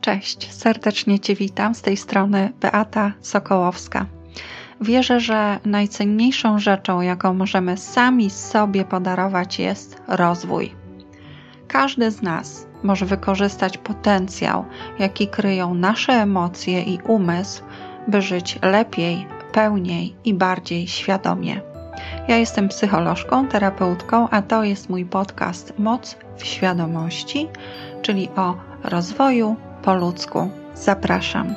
Cześć, serdecznie Cię witam. Z tej strony Beata Sokołowska. Wierzę, że najcenniejszą rzeczą, jaką możemy sami sobie podarować, jest rozwój. Każdy z nas może wykorzystać potencjał, jaki kryją nasze emocje i umysł, by żyć lepiej, pełniej i bardziej świadomie. Ja jestem psycholożką, terapeutką, a to jest mój podcast Moc w świadomości, czyli o rozwoju po ludzku. Zapraszam.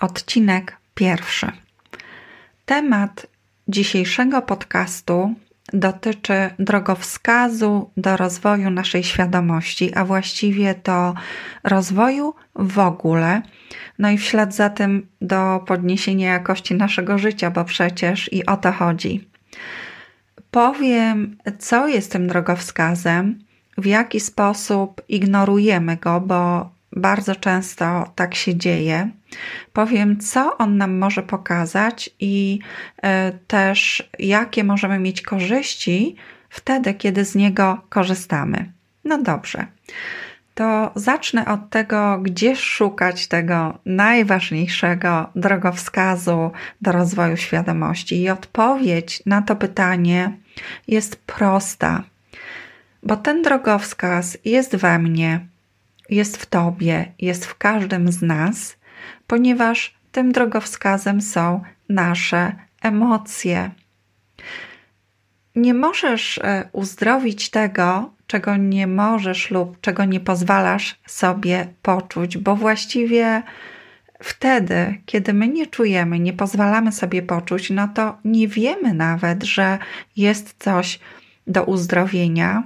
Odcinek pierwszy. Temat dzisiejszego podcastu dotyczy drogowskazu do rozwoju naszej świadomości, a właściwie do rozwoju w ogóle, no i w ślad za tym do podniesienia jakości naszego życia, bo przecież i o to chodzi. Powiem, co jest tym drogowskazem, w jaki sposób ignorujemy go, bo bardzo często tak się dzieje. Powiem, co on nam może pokazać i e, też jakie możemy mieć korzyści wtedy, kiedy z niego korzystamy. No dobrze. To zacznę od tego, gdzie szukać tego najważniejszego drogowskazu do rozwoju świadomości. I odpowiedź na to pytanie jest prosta, bo ten drogowskaz jest we mnie, jest w Tobie, jest w każdym z nas, ponieważ tym drogowskazem są nasze emocje. Nie możesz e, uzdrowić tego, czego nie możesz lub czego nie pozwalasz sobie poczuć, bo właściwie wtedy, kiedy my nie czujemy, nie pozwalamy sobie poczuć, no to nie wiemy nawet, że jest coś do uzdrowienia.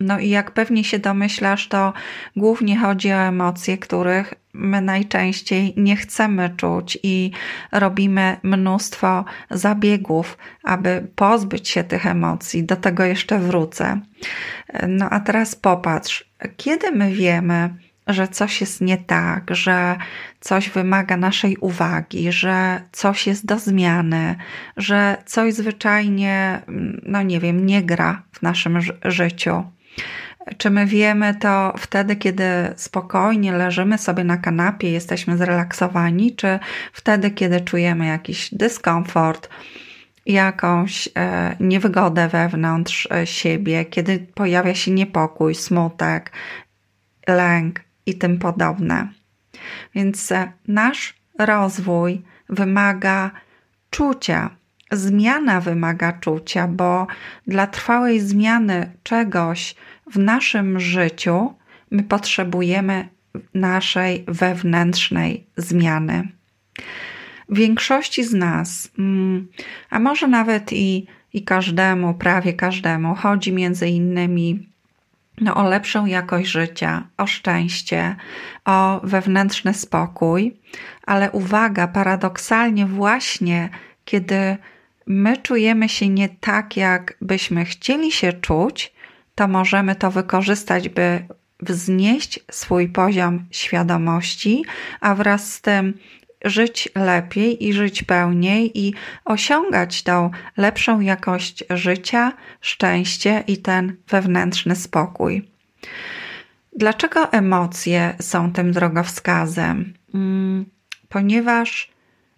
No i jak pewnie się domyślasz, to głównie chodzi o emocje, których my najczęściej nie chcemy czuć i robimy mnóstwo zabiegów, aby pozbyć się tych emocji. Do tego jeszcze wrócę. No a teraz popatrz, kiedy my wiemy, że coś jest nie tak, że coś wymaga naszej uwagi, że coś jest do zmiany, że coś zwyczajnie, no nie wiem, nie gra w naszym życiu. Czy my wiemy to wtedy, kiedy spokojnie leżymy sobie na kanapie, jesteśmy zrelaksowani, czy wtedy, kiedy czujemy jakiś dyskomfort, jakąś e, niewygodę wewnątrz e, siebie, kiedy pojawia się niepokój, smutek, lęk i tym podobne. Więc e, nasz rozwój wymaga czucia. Zmiana wymaga czucia, bo dla trwałej zmiany czegoś w naszym życiu my potrzebujemy naszej wewnętrznej zmiany. Większości z nas, mm, a może nawet i, i każdemu, prawie każdemu, chodzi między innymi no, o lepszą jakość życia, o szczęście, o wewnętrzny spokój, ale uwaga, paradoksalnie, właśnie kiedy my czujemy się nie tak, jak byśmy chcieli się czuć, to możemy to wykorzystać, by wznieść swój poziom świadomości, a wraz z tym żyć lepiej i żyć pełniej i osiągać tą lepszą jakość życia, szczęście i ten wewnętrzny spokój. Dlaczego emocje są tym drogowskazem? Mm, ponieważ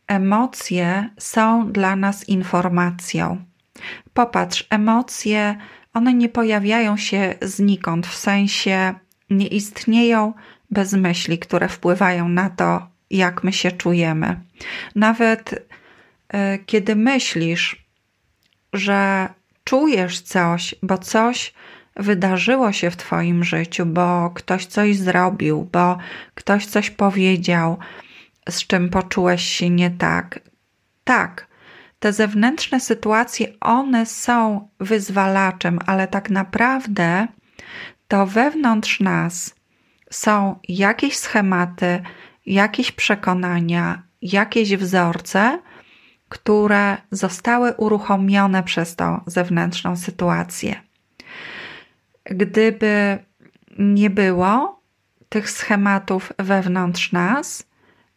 emocje są dla nas informacją. Popatrz, emocje, one nie pojawiają się znikąd, w sensie nie istnieją bez myśli, które wpływają na to, jak my się czujemy. Nawet e, kiedy myślisz, że czujesz coś, bo coś wydarzyło się w Twoim życiu, bo ktoś coś zrobił, bo ktoś coś powiedział, z czym poczułeś się nie tak. Tak, te zewnętrzne sytuacje, one są wyzwalaczem, ale tak naprawdę to wewnątrz nas są jakieś schematy, jakieś przekonania, jakieś wzorce, które zostały uruchomione przez tą zewnętrzną sytuację. Gdyby nie było tych schematów wewnątrz nas,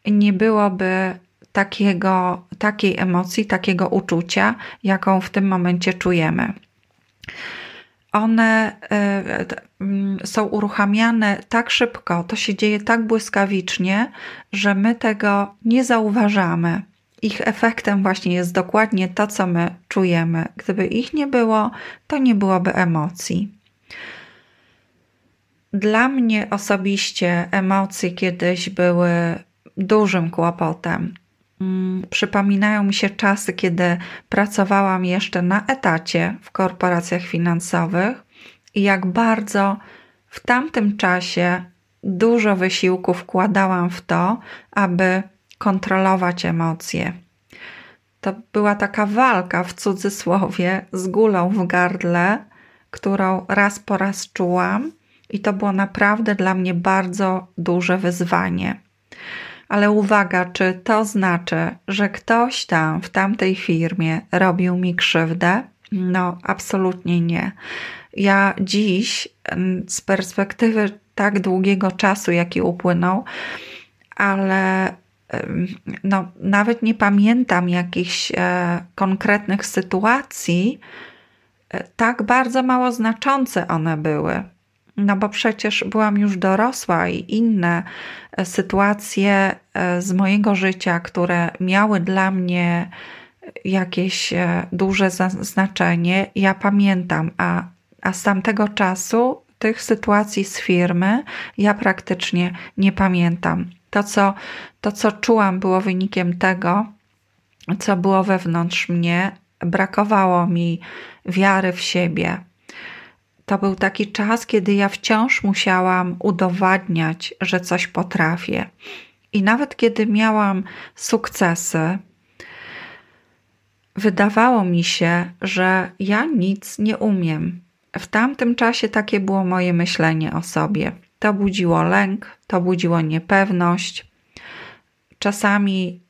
nie byłoby takiego, takiej emocji, takiego uczucia, jaką w tym momencie czujemy. one y, są uruchamiane tak szybko, to się dzieje tak błyskawicznie, że my tego nie zauważamy. Ich efektem właśnie jest dokładnie to, co my czujemy. Gdyby ich nie było, to nie byłoby emocji. Dla mnie osobiście emocje kiedyś były dużym kłopotem. Mm, przypominają mi się czasy, kiedy pracowałam jeszcze na etacie w korporacjach finansowych i jak bardzo w tamtym czasie dużo wysiłku wkładałam w to, aby kontrolować emocje. To była taka walka w cudzysłowie z gulą w gardle, którą raz po raz czułam, i to było naprawdę dla mnie bardzo duże wyzwanie. Ale uwaga, czy to znaczy, że ktoś tam w tamtej firmie robił mi krzywdę? No, absolutnie nie. Ja dziś, z perspektywy tak długiego czasu, jaki upłynął, ale no, nawet nie pamiętam jakichś e, konkretnych sytuacji, e, tak bardzo mało znaczące one były. No bo przecież byłam już dorosła i inne e, sytuacje z mojego życia, które miały dla mnie jakieś duże znaczenie, ja pamiętam, a, a z tamtego czasu tych sytuacji z firmy ja praktycznie nie pamiętam. To co, to, co czułam, było wynikiem tego, co było wewnątrz mnie. Brakowało mi wiary w siebie. To był taki czas, kiedy ja wciąż musiałam udowadniać, że coś potrafię. I nawet kiedy miałam sukcesy, wydawało mi się, że ja nic nie umiem. W tamtym czasie takie było moje myślenie o sobie. To budziło lęk, to budziło niepewność. Czasami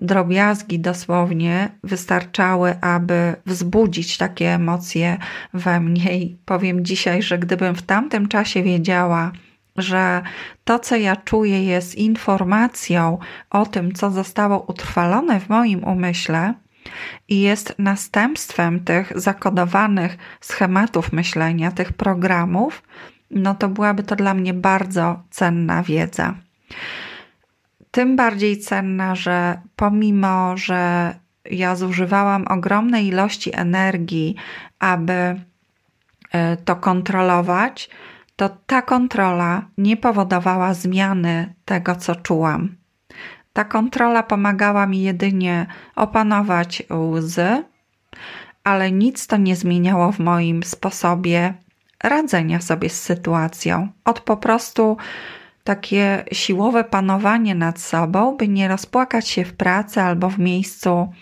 drobiazgi dosłownie wystarczały, aby wzbudzić takie emocje we mnie. I powiem dzisiaj, że gdybym w tamtym czasie wiedziała, że to, co ja czuję, jest informacją o tym, co zostało utrwalone w moim umyśle i jest następstwem tych zakodowanych schematów myślenia, tych programów, no to byłaby to dla mnie bardzo cenna wiedza. Tym bardziej cenna, że pomimo, że ja zużywałam ogromnej ilości energii, aby e, to kontrolować, to ta kontrola nie powodowała zmiany tego, co czułam. Ta kontrola pomagała mi jedynie opanować łzy, ale nic to nie zmieniało w moim sposobie radzenia sobie z sytuacją, od po prostu takie siłowe panowanie nad sobą, by nie rozpłakać się w pracy albo w miejscu,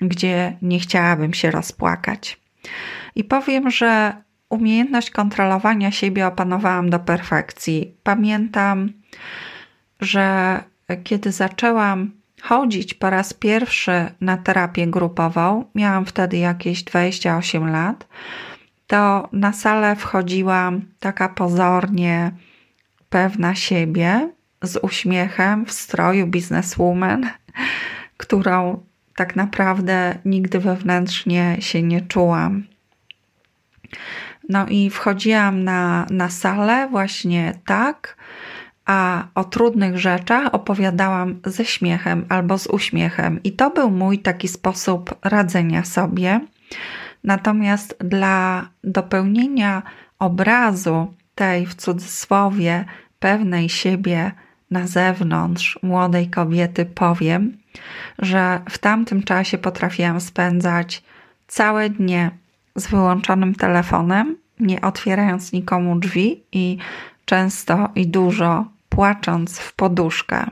gdzie nie chciałabym się rozpłakać. I powiem, że umiejętność kontrolowania siebie opanowałam do perfekcji. Pamiętam, że kiedy zaczęłam chodzić po raz pierwszy na terapię grupową, miałam wtedy jakieś 28 lat to na salę wchodziłam taka pozornie pewna siebie, z uśmiechem w stroju bizneswoman, którą tak naprawdę nigdy wewnętrznie się nie czułam. No i wchodziłam na, na salę właśnie tak, a o trudnych rzeczach opowiadałam ze śmiechem albo z uśmiechem. I to był mój taki sposób radzenia sobie. Natomiast dla dopełnienia obrazu tej w cudzysłowie pewnej siebie na zewnątrz młodej kobiety powiem, że w tamtym czasie potrafiłam spędzać całe dnie z wyłączonym telefonem, nie otwierając nikomu drzwi i często i dużo płacząc w poduszkę.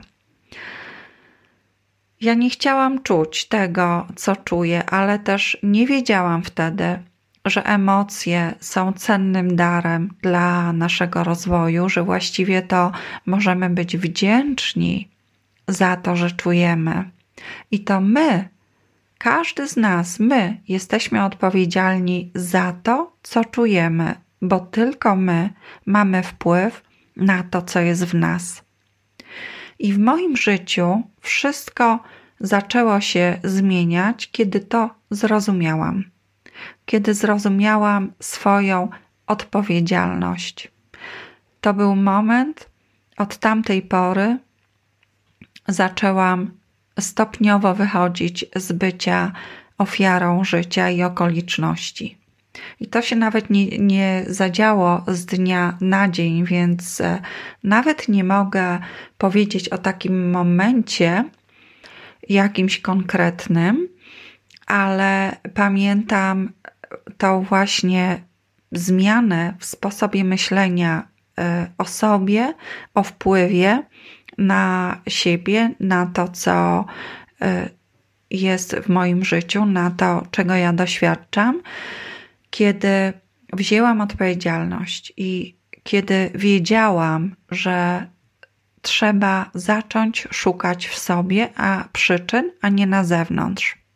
Ja nie chciałam czuć tego, co czuję, ale też nie wiedziałam wtedy, że emocje są cennym darem dla naszego rozwoju, że właściwie to możemy być wdzięczni za to, że czujemy. I to my, każdy z nas, my jesteśmy odpowiedzialni za to, co czujemy, bo tylko my mamy wpływ na to, co jest w nas. I w moim życiu wszystko zaczęło się zmieniać, kiedy to zrozumiałam. Kiedy zrozumiałam swoją odpowiedzialność. To był moment, od tamtej pory zaczęłam stopniowo wychodzić z bycia ofiarą życia i okoliczności. I to się nawet nie, nie zadziało z dnia na dzień, więc e, nawet nie mogę powiedzieć o takim momencie jakimś konkretnym, ale pamiętam tą właśnie zmianę w sposobie myślenia e, o sobie, o wpływie na siebie, na to, co e, jest w moim życiu, na to, czego ja doświadczam, kiedy wzięłam odpowiedzialność i kiedy wiedziałam, że trzeba zacząć szukać w sobie a przyczyn, a nie na zewnątrz.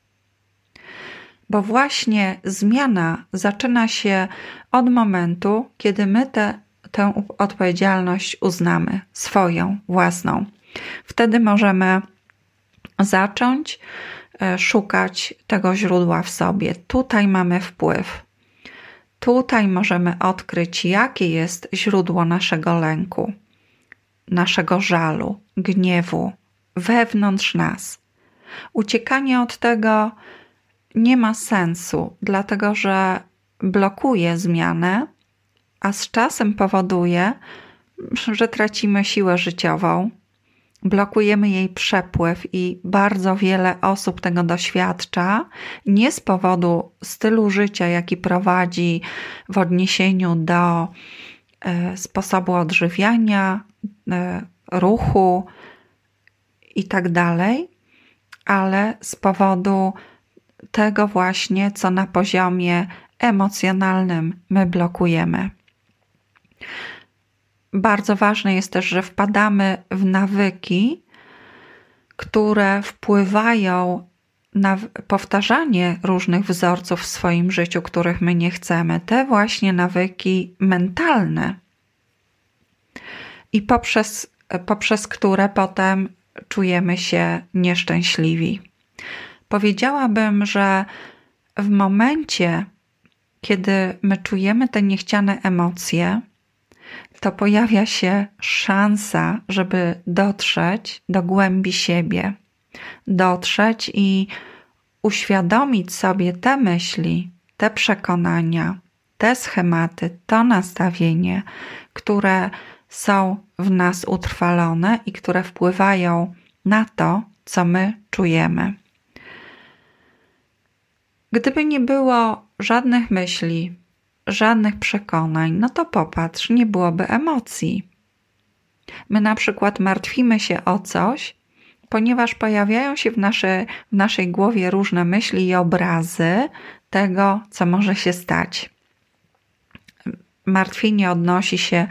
Bo właśnie zmiana zaczyna się od momentu, kiedy my te, tę odpowiedzialność uznamy swoją, własną. Wtedy możemy zacząć e, szukać tego źródła w sobie. Tutaj mamy wpływ. Tutaj możemy odkryć, jakie jest źródło naszego lęku, naszego żalu, gniewu wewnątrz nas. Uciekanie od tego nie ma sensu, dlatego że blokuje zmianę, a z czasem powoduje, że tracimy siłę życiową, blokujemy jej przepływ i bardzo wiele osób tego doświadcza, nie z powodu stylu życia, jaki prowadzi w odniesieniu do e, sposobu odżywiania, e, ruchu i tak ale z powodu tego właśnie, co na poziomie emocjonalnym my blokujemy. Bardzo ważne jest też, że wpadamy w nawyki, które wpływają na powtarzanie różnych wzorców w swoim życiu, których my nie chcemy. Te właśnie nawyki mentalne, i poprzez, poprzez które potem czujemy się nieszczęśliwi. Powiedziałabym, że w momencie, kiedy my czujemy te niechciane emocje, to pojawia się szansa, żeby dotrzeć do głębi siebie, dotrzeć i uświadomić sobie te myśli, te przekonania, te schematy, to nastawienie, które są w nas utrwalone i które wpływają na to, co my czujemy. Gdyby nie było żadnych myśli, żadnych przekonań, no to popatrz, nie byłoby emocji. My na przykład martwimy się o coś, ponieważ pojawiają się w, nasze, w naszej głowie różne myśli i obrazy tego, co może się stać. Martwienie odnosi się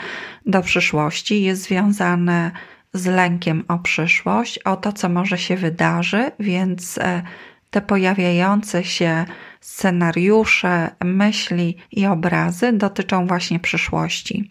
do przyszłości, jest związane z lękiem o przyszłość, o to, co może się wydarzy, więc e, te pojawiające się scenariusze, myśli i obrazy dotyczą właśnie przyszłości.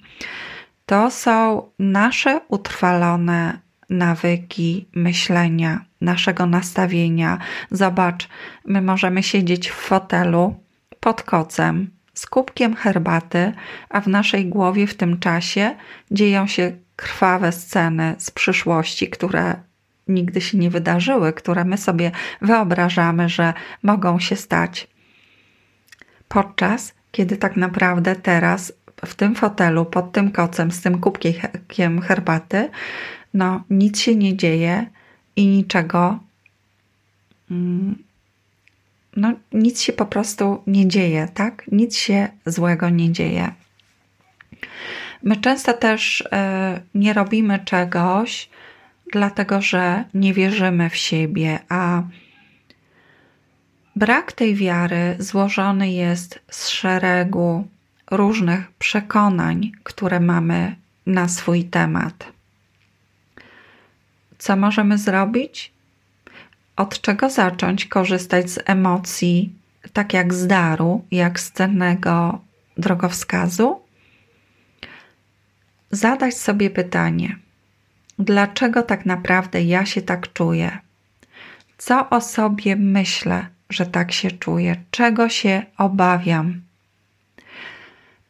To są nasze utrwalone nawyki myślenia, naszego nastawienia. Zobacz, my możemy siedzieć w fotelu pod kocem z kubkiem herbaty, a w naszej głowie w tym czasie dzieją się krwawe sceny z przyszłości, które nigdy się nie wydarzyły, które my sobie wyobrażamy, że mogą się stać. Podczas kiedy tak naprawdę teraz w tym fotelu, pod tym kocem, z tym kubkiem herbaty, no nic się nie dzieje i niczego, mm, no nic się po prostu nie dzieje, tak? Nic się złego nie dzieje. My często też e, nie robimy czegoś, dlatego że nie wierzymy w siebie, a brak tej wiary złożony jest z szeregu różnych przekonań, które mamy na swój temat. Co możemy zrobić? Od czego zacząć korzystać z emocji, tak jak z daru, jak z cennego drogowskazu? Zadać sobie pytanie – dlaczego tak naprawdę ja się tak czuję, co o sobie myślę, że tak się czuję, czego się obawiam.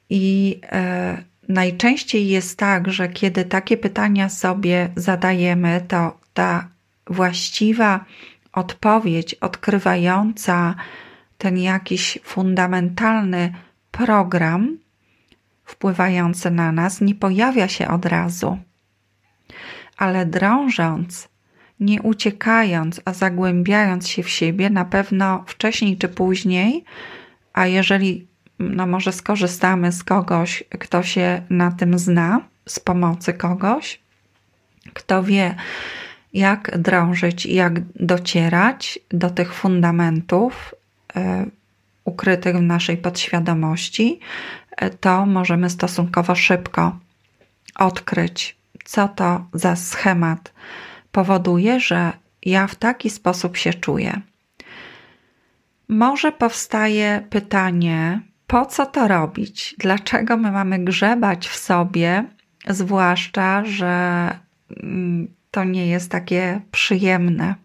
I e, najczęściej jest tak, że kiedy takie pytania sobie zadajemy, to ta właściwa odpowiedź odkrywająca ten jakiś fundamentalny program wpływający na nas nie pojawia się od razu. Ale drążąc, nie uciekając, a zagłębiając się w siebie, na pewno wcześniej czy później, a jeżeli no może skorzystamy z kogoś, kto się na tym zna, z pomocy kogoś, kto wie, jak drążyć jak docierać do tych fundamentów y, ukrytych w naszej podświadomości, y, to możemy stosunkowo szybko odkryć, co to za schemat powoduje, że ja w taki sposób się czuję. Może powstaje pytanie, po co to robić? Dlaczego my mamy grzebać w sobie, zwłaszcza, że mm, to nie jest takie przyjemne?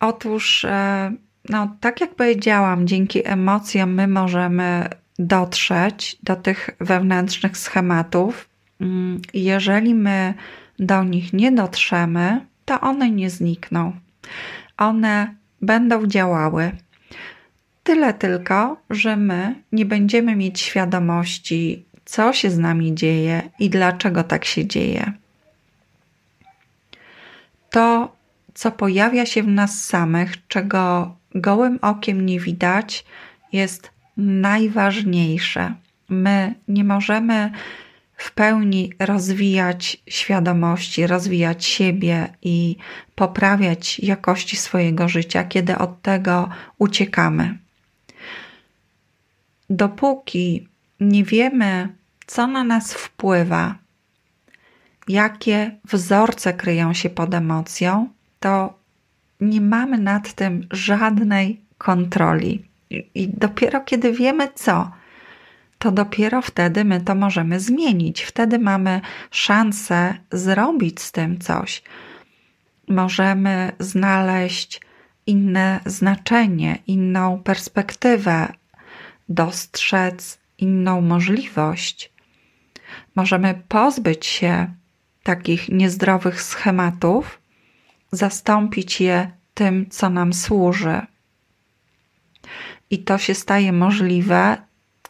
Otóż, e, no, tak jak powiedziałam, dzięki emocjom my możemy dotrzeć do tych wewnętrznych schematów. Mm, jeżeli my do nich nie dotrzemy, to one nie znikną. One będą działały. Tyle tylko, że my nie będziemy mieć świadomości, co się z nami dzieje i dlaczego tak się dzieje. To, co pojawia się w nas samych, czego gołym okiem nie widać, jest najważniejsze. My nie możemy w pełni rozwijać świadomości, rozwijać siebie i poprawiać jakości swojego życia, kiedy od tego uciekamy dopóki nie wiemy, co na nas wpływa, jakie wzorce kryją się pod emocją, to nie mamy nad tym żadnej kontroli. I dopiero kiedy wiemy co, to dopiero wtedy my to możemy zmienić. Wtedy mamy szansę zrobić z tym coś. Możemy znaleźć inne znaczenie, inną perspektywę, dostrzec inną możliwość, możemy pozbyć się takich niezdrowych schematów, zastąpić je tym, co nam służy. I to się staje możliwe,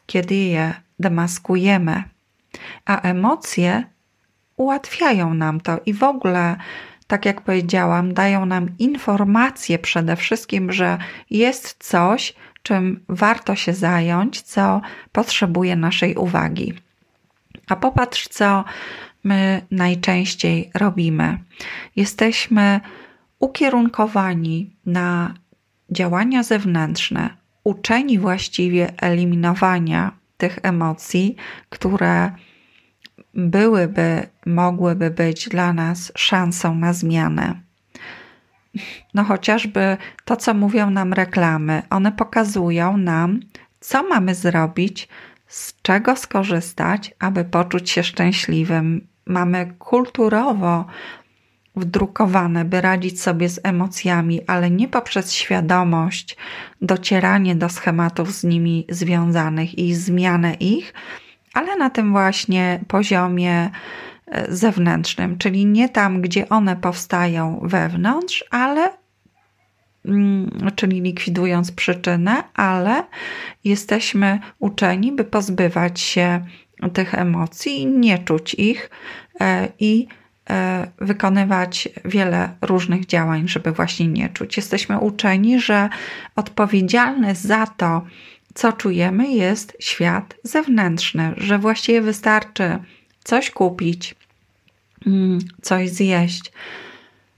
kiedy je demaskujemy. A emocje ułatwiają nam to i w ogóle, tak jak powiedziałam, dają nam informację przede wszystkim, że jest coś, czym warto się zająć, co potrzebuje naszej uwagi. A popatrz, co my najczęściej robimy. Jesteśmy ukierunkowani na działania zewnętrzne, uczeni właściwie eliminowania tych emocji, które byłyby, mogłyby być dla nas szansą na zmianę no chociażby to, co mówią nam reklamy, one pokazują nam, co mamy zrobić, z czego skorzystać, aby poczuć się szczęśliwym. Mamy kulturowo wdrukowane, by radzić sobie z emocjami, ale nie poprzez świadomość, docieranie do schematów z nimi związanych i zmianę ich, ale na tym właśnie poziomie zewnętrznym, czyli nie tam, gdzie one powstają wewnątrz, ale mm, czyli likwidując przyczynę, ale jesteśmy uczeni, by pozbywać się tych emocji, nie czuć ich e, i e, wykonywać wiele różnych działań, żeby właśnie nie czuć. Jesteśmy uczeni, że odpowiedzialny za to, co czujemy, jest świat zewnętrzny, że właściwie wystarczy coś kupić, Mm, coś zjeść,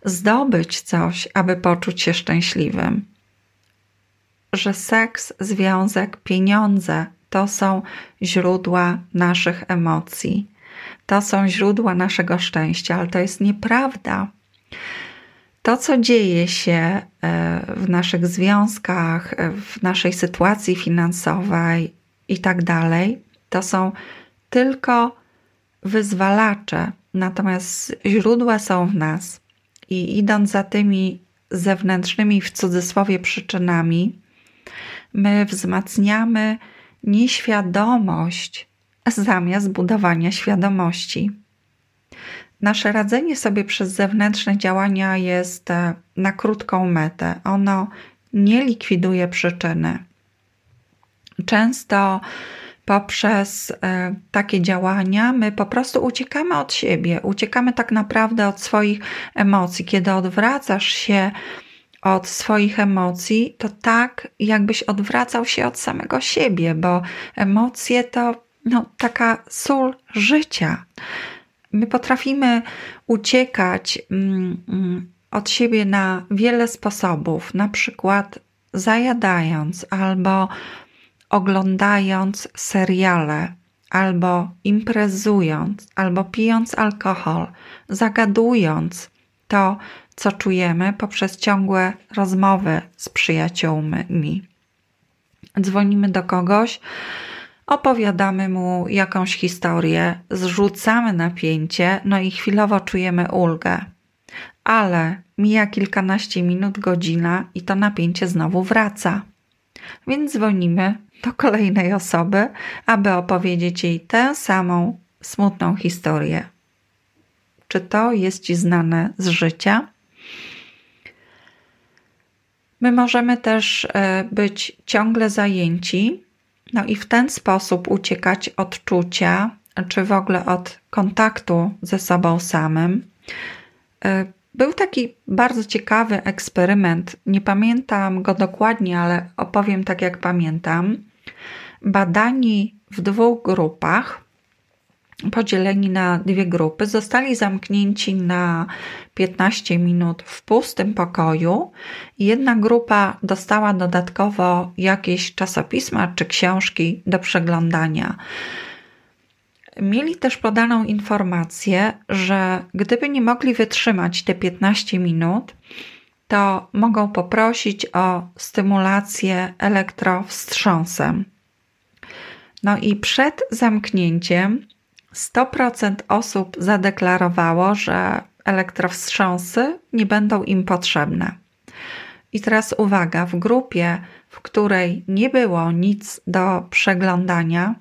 zdobyć coś, aby poczuć się szczęśliwym. Że seks, związek, pieniądze to są źródła naszych emocji, to są źródła naszego szczęścia, ale to jest nieprawda. To, co dzieje się e, w naszych związkach, e, w naszej sytuacji finansowej i tak dalej, to są tylko wyzwalacze Natomiast źródła są w nas i idąc za tymi zewnętrznymi w cudzysłowie przyczynami, My wzmacniamy nieświadomość zamiast budowania świadomości. Nasze radzenie sobie przez zewnętrzne działania jest e, na krótką metę. Ono nie likwiduje przyczyny. Często poprzez e, takie działania my po prostu uciekamy od siebie, uciekamy tak naprawdę od swoich emocji. Kiedy odwracasz się od swoich emocji, to tak, jakbyś odwracał się od samego siebie, bo emocje to no, taka sól życia. My potrafimy uciekać mm, mm, od siebie na wiele sposobów, na przykład zajadając albo oglądając seriale, albo imprezując, albo pijąc alkohol, zagadując to, co czujemy poprzez ciągłe rozmowy z przyjaciółmi. Dzwonimy do kogoś, opowiadamy mu jakąś historię, zrzucamy napięcie, no i chwilowo czujemy ulgę. Ale mija kilkanaście minut, godzina i to napięcie znowu wraca. Więc dzwonimy do kolejnej osoby, aby opowiedzieć jej tę samą smutną historię. Czy to jest Ci znane z życia? My możemy też e, być ciągle zajęci, no i w ten sposób uciekać od czucia, czy w ogóle od kontaktu ze sobą samym. E, był taki bardzo ciekawy eksperyment. Nie pamiętam go dokładnie, ale opowiem tak, jak pamiętam. Badani w dwóch grupach podzieleni na dwie grupy, zostali zamknięci na 15 minut w pustym pokoju. Jedna grupa dostała dodatkowo jakieś czasopisma czy książki do przeglądania. Mieli też podaną informację, że gdyby nie mogli wytrzymać te 15 minut, to mogą poprosić o stymulację elektrowstrząsem. No i przed zamknięciem 100% osób zadeklarowało, że elektrowstrząsy nie będą im potrzebne. I teraz uwaga, w grupie, w której nie było nic do przeglądania,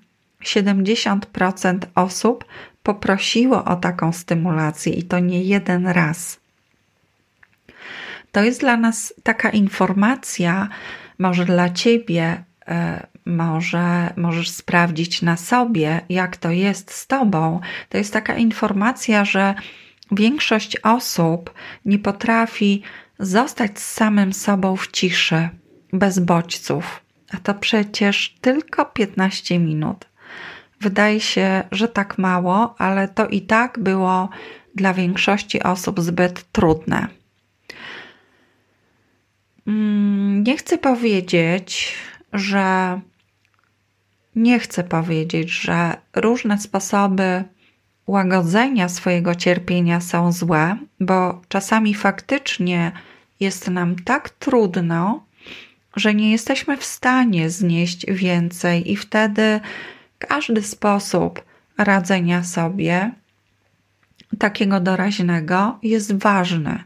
70% osób poprosiło o taką stymulację i to nie jeden raz. To jest dla nas taka informacja, może dla ciebie, e, może możesz sprawdzić na sobie, jak to jest z tobą. To jest taka informacja, że większość osób nie potrafi zostać z samym sobą w ciszy, bez bodźców. A to przecież tylko 15 minut. Wydaje się, że tak mało, ale to i tak było dla większości osób zbyt trudne. Mm, nie chcę powiedzieć, że nie chcę powiedzieć, że różne sposoby łagodzenia swojego cierpienia są złe, bo czasami faktycznie jest nam tak trudno, że nie jesteśmy w stanie znieść więcej, i wtedy każdy sposób radzenia sobie takiego doraźnego jest ważny.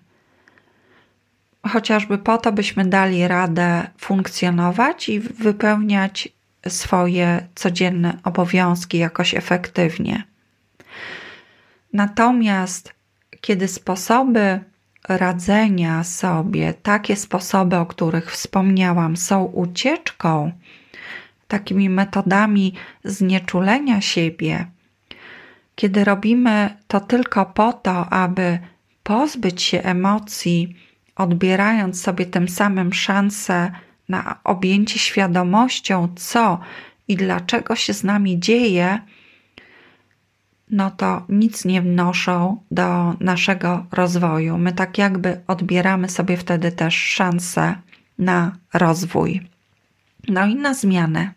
Chociażby po to, byśmy dali radę funkcjonować i wypełniać swoje codzienne obowiązki jakoś efektywnie. Natomiast kiedy sposoby radzenia sobie, takie sposoby, o których wspomniałam, są ucieczką, takimi metodami znieczulenia siebie, kiedy robimy to tylko po to, aby pozbyć się emocji, odbierając sobie tym samym szansę na objęcie świadomością, co i dlaczego się z nami dzieje, no to nic nie wnoszą do naszego rozwoju. My tak jakby odbieramy sobie wtedy też szansę na rozwój. No i na zmianę.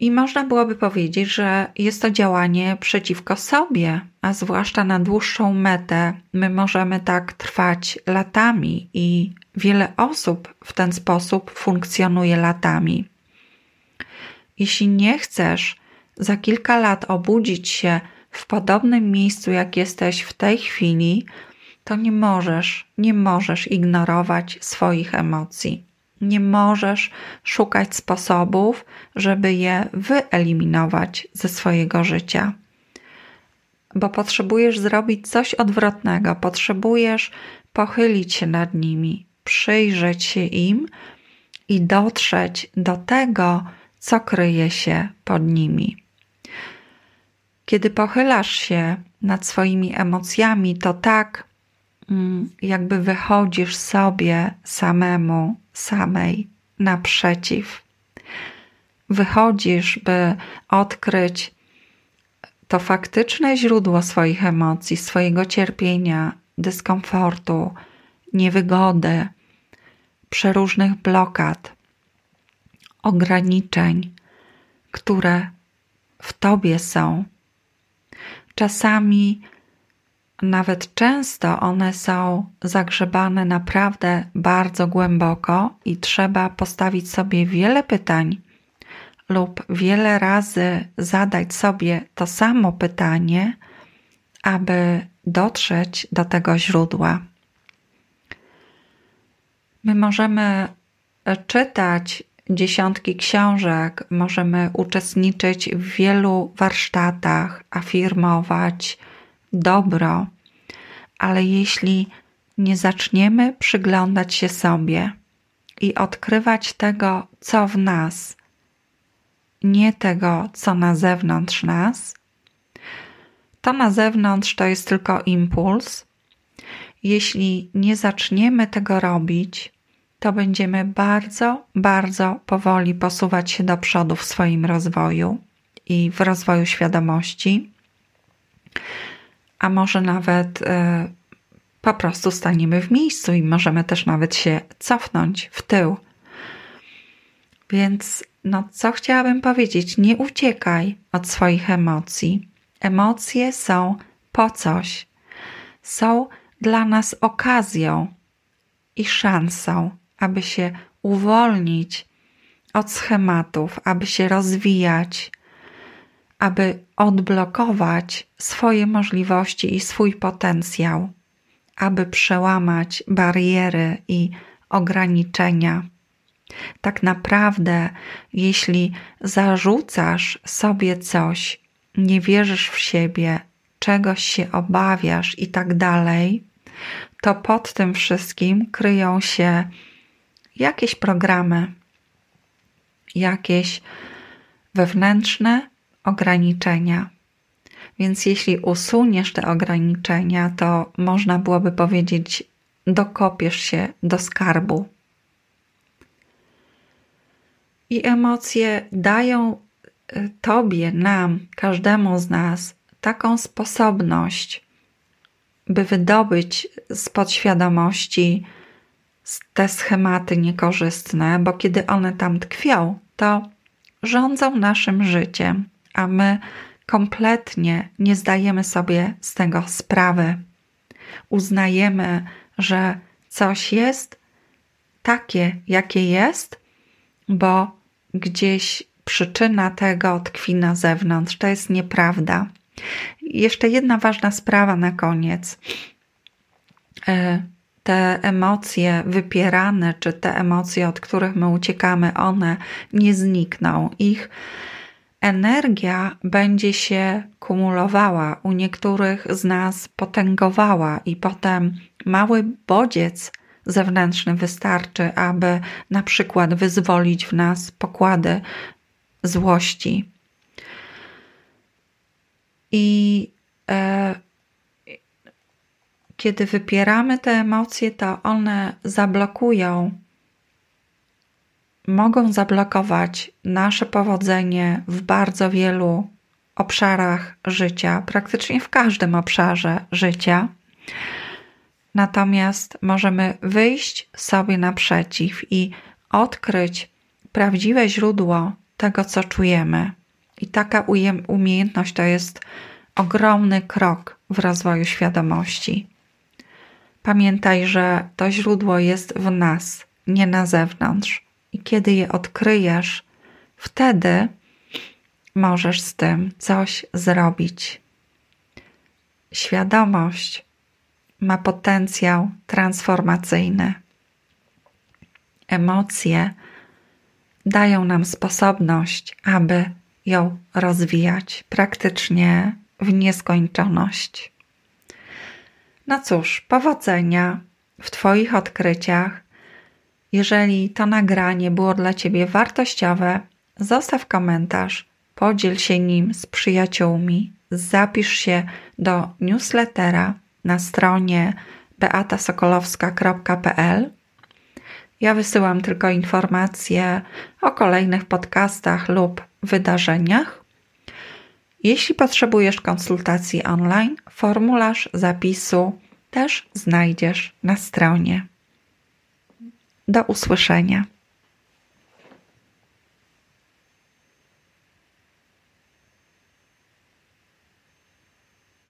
I można byłoby powiedzieć, że jest to działanie przeciwko sobie, a zwłaszcza na dłuższą metę. My możemy tak trwać latami i wiele osób w ten sposób funkcjonuje latami. Jeśli nie chcesz za kilka lat obudzić się w podobnym miejscu, jak jesteś w tej chwili, to nie możesz, nie możesz ignorować swoich emocji. Nie możesz szukać sposobów, żeby je wyeliminować ze swojego życia, bo potrzebujesz zrobić coś odwrotnego, potrzebujesz pochylić się nad nimi, przyjrzeć się im i dotrzeć do tego, co kryje się pod nimi. Kiedy pochylasz się nad swoimi emocjami, to tak mm, jakby wychodzisz sobie samemu, samej naprzeciw. Wychodzisz, by odkryć to faktyczne źródło swoich emocji, swojego cierpienia, dyskomfortu, niewygody, przeróżnych blokad, ograniczeń, które w tobie są. Czasami, nawet często, one są zagrzebane naprawdę bardzo głęboko i trzeba postawić sobie wiele pytań lub wiele razy zadać sobie to samo pytanie, aby dotrzeć do tego źródła. My możemy czytać dziesiątki książek, możemy uczestniczyć w wielu warsztatach, afirmować dobro, ale jeśli nie zaczniemy przyglądać się sobie i odkrywać tego, co w nas, nie tego, co na zewnątrz nas, to na zewnątrz to jest tylko impuls. Jeśli nie zaczniemy tego robić, to będziemy bardzo, bardzo powoli posuwać się do przodu w swoim rozwoju i w rozwoju świadomości, a może nawet y, po prostu staniemy w miejscu i możemy też nawet się cofnąć w tył. Więc, no, co chciałabym powiedzieć? Nie uciekaj od swoich emocji. Emocje są po coś, są dla nas okazją i szansą aby się uwolnić od schematów, aby się rozwijać, aby odblokować swoje możliwości i swój potencjał, aby przełamać bariery i ograniczenia. Tak naprawdę, jeśli zarzucasz sobie coś, nie wierzysz w siebie, czegoś się obawiasz i tak dalej, to pod tym wszystkim kryją się jakieś programy, jakieś wewnętrzne ograniczenia. Więc jeśli usuniesz te ograniczenia, to można byłoby powiedzieć, dokopiesz się do skarbu. I emocje dają y, Tobie, nam, każdemu z nas taką sposobność, by wydobyć z podświadomości te schematy niekorzystne, bo kiedy one tam tkwią, to rządzą naszym życiem, a my kompletnie nie zdajemy sobie z tego sprawy. Uznajemy, że coś jest takie, jakie jest, bo gdzieś przyczyna tego tkwi na zewnątrz. To jest nieprawda. Jeszcze jedna ważna sprawa na koniec. Te emocje wypierane, czy te emocje, od których my uciekamy, one nie znikną. Ich energia będzie się kumulowała, u niektórych z nas potęgowała, i potem mały bodziec zewnętrzny wystarczy, aby na przykład wyzwolić w nas pokłady złości. I e, kiedy wypieramy te emocje, to one zablokują, mogą zablokować nasze powodzenie w bardzo wielu obszarach życia, praktycznie w każdym obszarze życia. Natomiast możemy wyjść sobie naprzeciw i odkryć prawdziwe źródło tego, co czujemy. I taka umiejętność to jest ogromny krok w rozwoju świadomości. Pamiętaj, że to źródło jest w nas, nie na zewnątrz. I kiedy je odkryjesz, wtedy możesz z tym coś zrobić. Świadomość ma potencjał transformacyjny. emocje dają nam sposobność, aby ją rozwijać praktycznie w nieskończoność. No cóż, powodzenia w Twoich odkryciach. Jeżeli to nagranie było dla Ciebie wartościowe, zostaw komentarz, podziel się nim z przyjaciółmi, zapisz się do newslettera na stronie beatasokolowska.pl. Ja wysyłam tylko informacje o kolejnych podcastach lub wydarzeniach. Jeśli potrzebujesz konsultacji online, formularz zapisu też znajdziesz na stronie. Do usłyszenia.